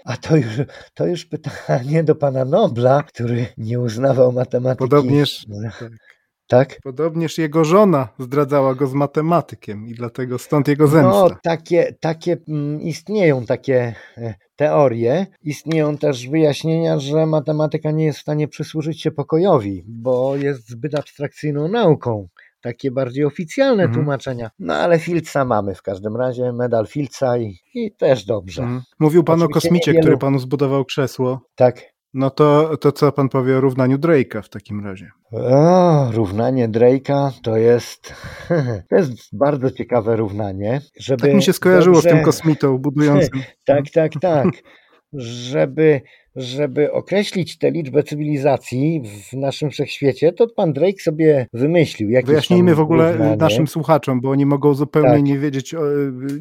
A to już, to już pytanie do pana Nobla, który nie uznawał matematyki. Podobnież, Tak? podobnież jego żona zdradzała go z matematykiem i dlatego stąd jego No, zemsta. takie, takie mm, istnieją takie e, teorie. Istnieją też wyjaśnienia, że matematyka nie jest w stanie przysłużyć się pokojowi, bo jest zbyt abstrakcyjną nauką. Takie bardziej oficjalne Mhm. tłumaczenia. No ale Filca mamy w każdym razie, medal Filca i, i też dobrze. Mhm. Mówił pan o Oczywiście kosmicie, niewielu- który panu zbudował krzesło. Tak. No to, to co pan powie o równaniu Drake'a w takim razie? O, równanie Drake'a to jest, to jest bardzo ciekawe równanie. Żeby Tak mi się skojarzyło z dobrze- tym kosmitą budującym. Tak, tak, tak. Żeby, żeby określić tę liczbę cywilizacji w naszym wszechświecie, to pan Drake sobie wymyślił Wyjaśnijmy w ogóle równanie. naszym słuchaczom, bo oni mogą zupełnie Tak. nie wiedzieć, o,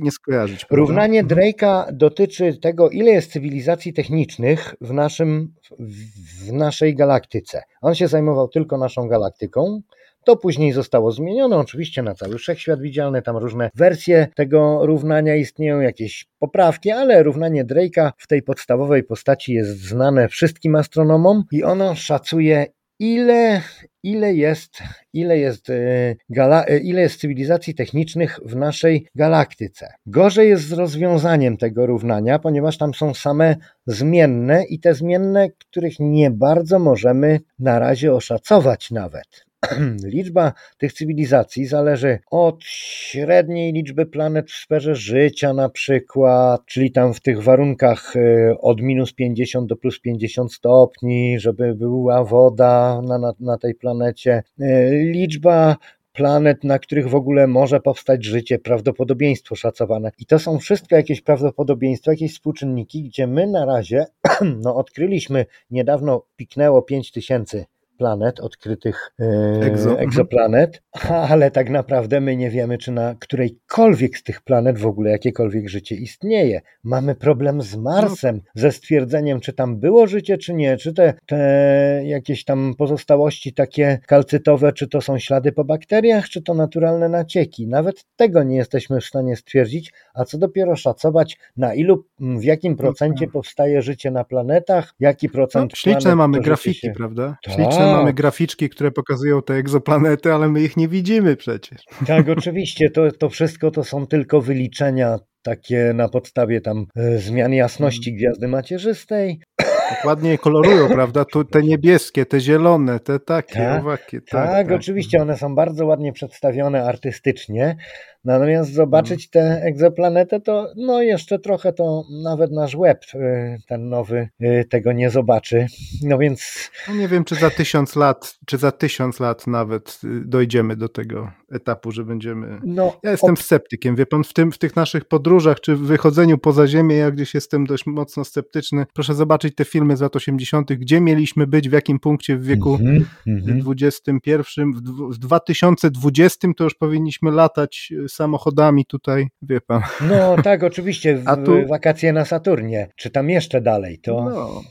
nie skojarzyć. prawda? Równanie Drake'a dotyczy tego, ile jest cywilizacji technicznych w, naszym, w naszej galaktyce. On się zajmował tylko naszą galaktyką. To później zostało zmienione, oczywiście na cały wszechświat widzialny, tam różne wersje tego równania istnieją, jakieś poprawki, ale równanie Drake'a w tej podstawowej postaci jest znane wszystkim astronomom i ono szacuje ile, ile jest, ile jest, e, gala, e, ile jest cywilizacji technicznych w naszej galaktyce. Gorzej jest z rozwiązaniem tego równania, ponieważ tam są same zmienne i te zmienne, których nie bardzo możemy na razie oszacować nawet. Liczba tych cywilizacji zależy od średniej liczby planet w sferze życia, na przykład, czyli tam w tych warunkach e, od minus 50 do plus 50 stopni, żeby była woda na, na, na tej planecie. E, Liczba planet, na których w ogóle może powstać życie, prawdopodobieństwo szacowane. I to są wszystko jakieś prawdopodobieństwa, jakieś współczynniki, gdzie my na razie no, odkryliśmy, niedawno piknęło 5000 planet, odkrytych e, Egzo. egzoplanet, ale tak naprawdę my nie wiemy, czy na którejkolwiek z tych planet w ogóle jakiekolwiek życie istnieje. Mamy problem z Marsem, ze stwierdzeniem, czy tam było życie, czy nie, czy te, te jakieś tam pozostałości takie kalcytowe, czy to są ślady po bakteriach, czy to naturalne nacieki. Nawet tego nie jesteśmy w stanie stwierdzić, a co dopiero szacować, na ilu, w jakim procencie powstaje życie na planetach, jaki No, procent śliczne planet mamy grafiki, się... prawda? Tak. Śliczne mamy graficzki, które pokazują te egzoplanety, ale my ich nie widzimy przecież. Tak, oczywiście, to, to wszystko to są tylko wyliczenia takie na podstawie tam e, zmian jasności gwiazdy macierzystej. Tak ładnie je kolorują, prawda? Tu te niebieskie, te zielone, te takie, tak, owakie. Tak, tak, tak, oczywiście one są bardzo ładnie przedstawione artystycznie. Natomiast zobaczyć tę egzoplanetę, to no jeszcze trochę to nawet nasz web, y, ten nowy, y, tego nie zobaczy. No więc. No nie wiem, czy za tysiąc lat, czy za tysiąc lat nawet y, dojdziemy do tego etapu, że będziemy. No, ja jestem sceptykiem, wie pan, w, tym, w tych naszych podróżach, czy w wychodzeniu poza Ziemię, ja gdzieś jestem dość mocno sceptyczny. Proszę zobaczyć te filmy z lat 80., gdzie mieliśmy być, w jakim punkcie w wieku mm -hmm. XXI, w, w 2020 to już powinniśmy latać samochodami tutaj, wie pan. No tak, oczywiście, w, A tu... wakacje na Saturnie, czy tam jeszcze dalej, to... No,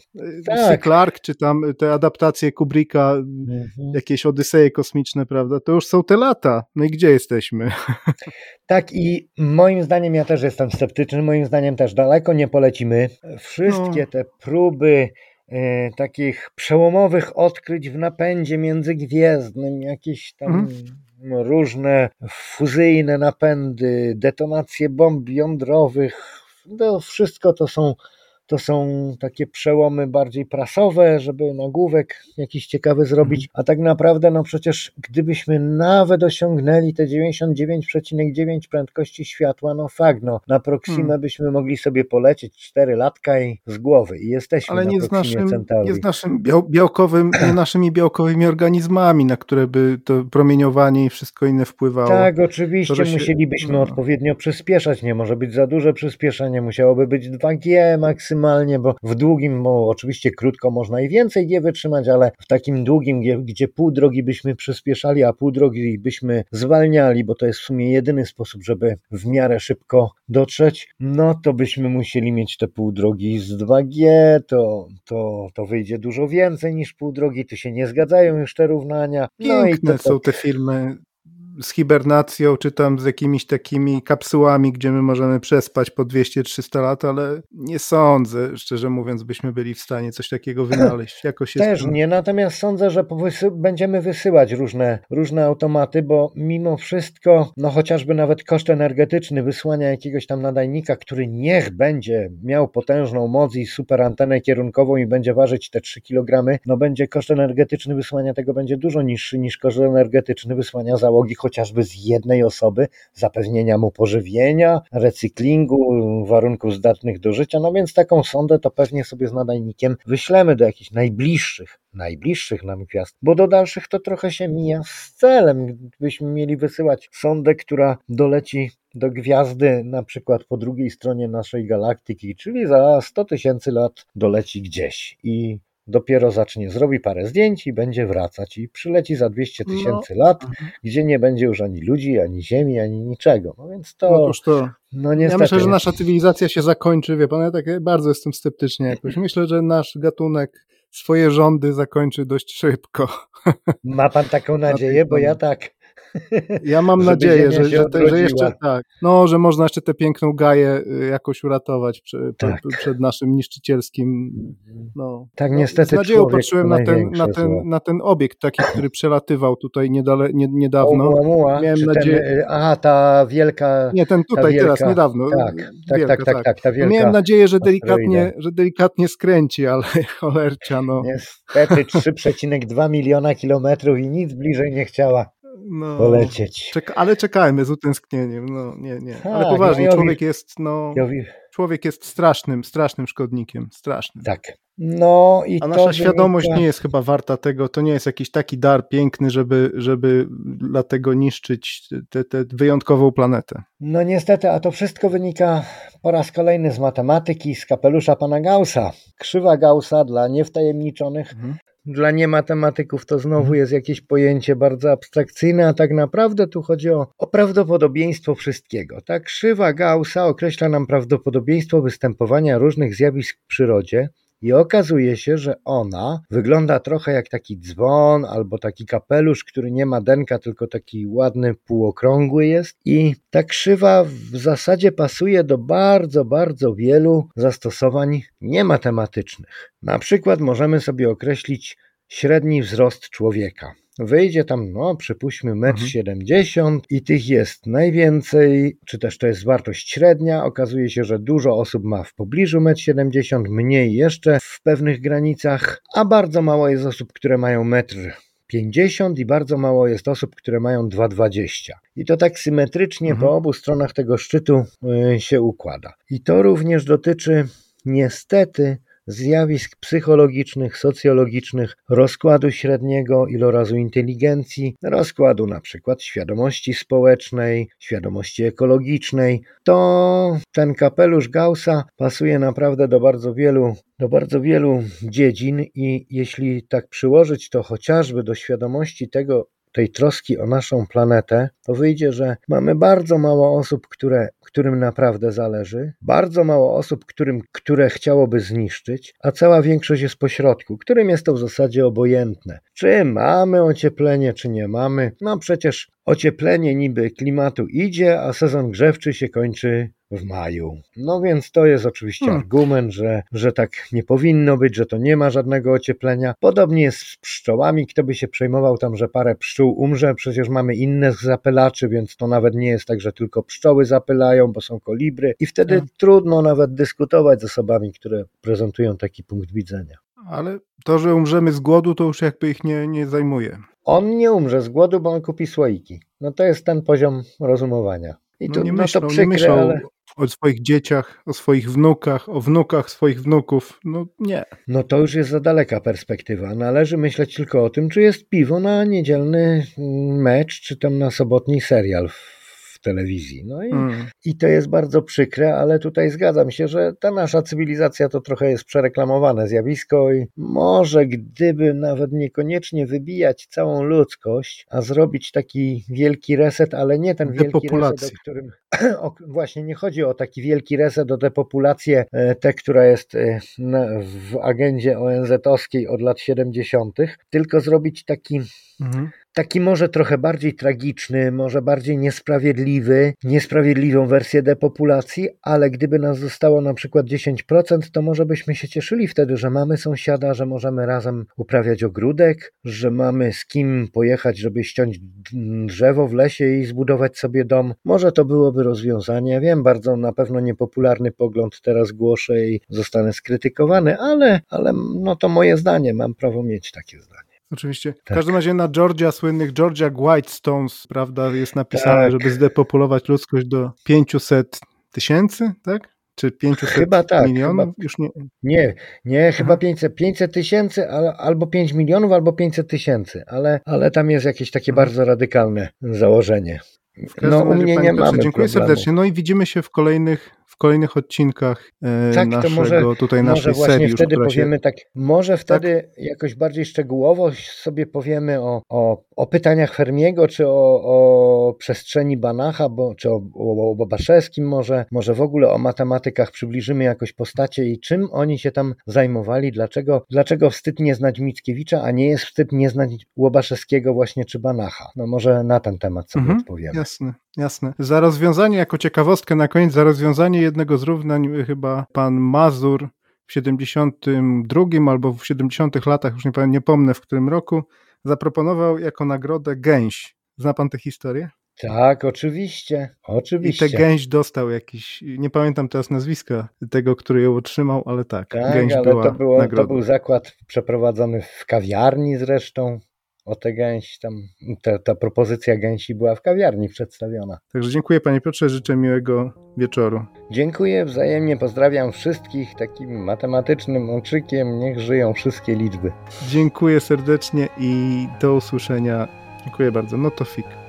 tak. Clark, czy tam te adaptacje Kubricka, mhm. jakieś Odyseje kosmiczne, prawda, to już są te lata, no i gdzie jesteśmy? Tak i moim zdaniem, ja też jestem sceptyczny, moim zdaniem też daleko nie polecimy. Wszystkie no. te próby e, takich przełomowych odkryć w napędzie międzygwiezdnym, jakieś tam mhm różne fuzyjne napędy, detonacje bomb jądrowych. No, wszystko to są to są takie przełomy bardziej prasowe, żeby nagłówek jakiś ciekawy zrobić, mhm. a tak naprawdę no przecież gdybyśmy nawet osiągnęli te 99,9 prędkości światła, no fakt, no na Proximę hmm. byśmy mogli sobie polecieć 4 latka i z głowy i jesteśmy Ale na nie z naszym, Centauri. nie z naszym białkowym, naszymi białkowymi organizmami, na które by to promieniowanie i wszystko inne wpływało. Tak, oczywiście to, się... musielibyśmy no. odpowiednio przyspieszać, nie może być za duże przyspieszenie, musiałoby być 2G maksymalnie maksymalnie, bo w długim, bo oczywiście krótko można i więcej G wytrzymać, ale w takim długim G, gdzie pół drogi byśmy przyspieszali, a pół drogi byśmy zwalniali, bo to jest w sumie jedyny sposób, żeby w miarę szybko dotrzeć, no to byśmy musieli mieć te pół drogi z 2G, to, to, to wyjdzie dużo więcej niż pół drogi, tu się nie zgadzają już te równania. No Piękne i to, to... są te filmy z hibernacją, czy tam z jakimiś takimi kapsułami, gdzie my możemy przespać po 200-300 lat, ale nie sądzę, szczerze mówiąc, byśmy byli w stanie coś takiego wynaleźć. Jakoś Też nie, natomiast sądzę, że będziemy wysyłać różne, różne automaty, bo mimo wszystko, no chociażby nawet koszt energetyczny wysłania jakiegoś tam nadajnika, który niech będzie miał potężną moc i super antenę kierunkową i będzie ważyć te 3 kg, no będzie koszt energetyczny wysłania tego będzie dużo niższy niż koszt energetyczny wysłania załogi chociażby z jednej osoby, zapewnienia mu pożywienia, recyklingu, warunków zdatnych do życia. No więc taką sondę to pewnie sobie z nadajnikiem wyślemy do jakichś najbliższych, najbliższych nam gwiazd, bo do dalszych to trochę się mija z celem. Gdybyśmy mieli wysyłać sondę, która doleci do gwiazdy, na przykład po drugiej stronie naszej galaktyki, czyli za 100 tysięcy lat doleci gdzieś i dopiero zacznie, zrobi parę zdjęć i będzie wracać i przyleci za 200 no. tysięcy no. lat, mhm. gdzie nie będzie już ani ludzi, ani ziemi, ani niczego. No więc to... No to no niestety. Ja myślę, że nasza cywilizacja się zakończy, wie pan, ja tak bardzo jestem sceptyczny jakoś. Myślę, że nasz gatunek swoje rządy zakończy dość szybko. Ma pan taką nadzieję, bo ja tak. Ja mam nadzieję, że, że, że, jeszcze tak, no, że można jeszcze tę piękną gaję y, jakoś uratować przy, tak. przed naszym niszczycielskim. No. Tak, no, niestety. Z nadzieją patrzyłem na ten, na, ten, na ten obiekt taki, który przelatywał tutaj niedale, nie, niedawno. Oumuamua, Miałem nadzieję. Ten, y, aha, ta wielka. Nie, ten tutaj wielka, teraz, niedawno. Tak, tak, wielka, tak, tak, tak, ta wielka. Miałem nadzieję, że delikatnie, że delikatnie skręci, ale cholercia, no. Niestety 3,2 miliona kilometrów i nic bliżej nie chciała no, polecieć. Czeka, ale czekajmy z utęsknieniem. No, nie, nie. Tak, ale poważnie, człowiek jest, no, człowiek jest strasznym, strasznym szkodnikiem. Strasznym. Tak. No i A nasza świadomość nie jest chyba warta tego, to nie jest jakiś taki dar piękny, żeby, żeby dlatego niszczyć tę wyjątkową planetę. No niestety, a to wszystko wynika po raz kolejny z matematyki, z kapelusza pana Gaussa. Krzywa Gaussa dla niewtajemniczonych mhm. Dla niematematyków to znowu mhm. jest jakieś pojęcie bardzo abstrakcyjne, a tak naprawdę tu chodzi o, o prawdopodobieństwo wszystkiego. Ta krzywa Gaussa określa nam prawdopodobieństwo występowania różnych zjawisk w przyrodzie, i okazuje się, że ona wygląda trochę jak taki dzwon albo taki kapelusz, który nie ma denka, tylko taki ładny, półokrągły jest. I ta krzywa w zasadzie pasuje do bardzo, bardzo wielu zastosowań niematematycznych. Na przykład możemy sobie określić średni wzrost człowieka. Wyjdzie tam, no przypuśćmy, metr Mhm. 70 i tych jest najwięcej, czy też to jest wartość średnia. Okazuje się, że dużo osób ma w pobliżu metr 70, mniej jeszcze w pewnych granicach, a bardzo mało jest osób, które mają metr 50 i bardzo mało jest osób, które mają 2,20. I to tak symetrycznie Mhm. po obu stronach tego szczytu y, się układa. I to również dotyczy niestety zjawisk psychologicznych, socjologicznych, rozkładu średniego ilorazu inteligencji, rozkładu na przykład świadomości społecznej, świadomości ekologicznej, to ten kapelusz Gaussa pasuje naprawdę do bardzo wielu do bardzo wielu dziedzin i jeśli tak przyłożyć to chociażby do świadomości tego, tej troski o naszą planetę, to wyjdzie, że mamy bardzo mało osób, które, którym naprawdę zależy, bardzo mało osób, którym, które chciałoby zniszczyć, a cała większość jest pośrodku, którym jest to w zasadzie obojętne. Czy mamy ocieplenie, czy nie mamy? No przecież ocieplenie niby klimatu idzie, a sezon grzewczy się kończy w maju. No więc to jest oczywiście Hmm. argument, że, że tak nie powinno być, że to nie ma żadnego ocieplenia. Podobnie jest z pszczołami. Kto by się przejmował tam, że parę pszczół umrze? Przecież mamy inne zapylaczy, więc to nawet nie jest tak, że tylko pszczoły zapylają, bo są kolibry. I wtedy Tak. trudno nawet dyskutować z osobami, które prezentują taki punkt widzenia. Ale to, że umrzemy z głodu, to już jakby ich nie, nie zajmuje. On nie umrze z głodu, bo on kupi słoiki. No to jest ten poziom rozumowania. I No nie no myślą, to nie przykre, myślą ale... o swoich dzieciach, o swoich wnukach, o wnukach swoich wnuków. No nie. No to już jest za daleka perspektywa. Należy myśleć tylko o tym, czy jest piwo na niedzielny mecz, czy tam na sobotni serial telewizji. No i, Mm. i to jest bardzo przykre, ale tutaj zgadzam się, że ta nasza cywilizacja to trochę jest przereklamowane zjawisko i może gdyby nawet niekoniecznie wybijać całą ludzkość, a zrobić taki wielki reset, ale nie ten wielki reset, o którym o, właśnie nie chodzi o taki wielki reset, o depopulację, e, tę, która jest e, w agendzie ONZ-owskiej od lat 70., tylko zrobić taki Mhm. Taki może trochę bardziej tragiczny, może bardziej niesprawiedliwy, niesprawiedliwą wersję depopulacji, ale gdyby nas zostało na przykład 10%, to może byśmy się cieszyli wtedy, że mamy sąsiada, że możemy razem uprawiać ogródek, że mamy z kim pojechać, żeby ściąć drzewo w lesie i zbudować sobie dom. Może to byłoby rozwiązanie. Wiem, bardzo na pewno niepopularny pogląd teraz głoszę i zostanę skrytykowany, ale, ale no to moje zdanie, mam prawo mieć takie zdanie. Oczywiście. W Tak. każdym razie na Georgia, słynnych Georgia Whitestones, prawda, jest napisane, Tak. żeby zdepopulować ludzkość do 500 tysięcy, tak? Czy 500 Chyba tak, milionów? chyba- Już nie. Nie, nie, chyba Aha. 500, 500 tysięcy, al- albo 5 milionów, albo 500 tysięcy, ale, ale tam jest jakieś takie bardzo radykalne założenie. W każdym No u razie, mnie panie nie mamy Dziękuję problemu. serdecznie. No i widzimy się w kolejnych, w kolejnych odcinkach e, Tak, to naszego może, tutaj może naszej właśnie serii. już, wtedy się- powiemy tak, może wtedy jakoś bardziej szczegółowo sobie powiemy o, o, o pytaniach Fermiego, czy o, o przestrzeni Banacha, bo, czy o, o, o Babaszewskim może, może w ogóle o matematykach przybliżymy jakoś postacie i czym oni się tam zajmowali, dlaczego, dlaczego wstyd nie znać Mickiewicza, a nie jest wstyd nie znać Łobaszewskiego właśnie czy Banacha. No może na ten temat sobie Mhm, odpowiemy. Jasne, jasne. Za rozwiązanie, jako ciekawostkę na koniec, za rozwiązanie jednego z równań y, chyba pan Mazur w 72 albo w 70 latach, już nie, pamię- nie pomnę w którym roku, zaproponował jako nagrodę gęś. Zna pan tę historię? Tak, oczywiście, I oczywiście. tę gęś dostał jakiś, nie pamiętam teraz nazwiska tego, który ją otrzymał, ale tak, Tak, gęś ale była to, było, to był zakład przeprowadzony w kawiarni zresztą. O tę gęś tam, ta, ta propozycja gęsi była w kawiarni przedstawiona. Także dziękuję panie Piotrze, życzę miłego wieczoru. Dziękuję wzajemnie, pozdrawiam wszystkich takim matematycznym okrzykiem, niech żyją wszystkie liczby. Dziękuję serdecznie i do usłyszenia. Dziękuję bardzo. No to fik.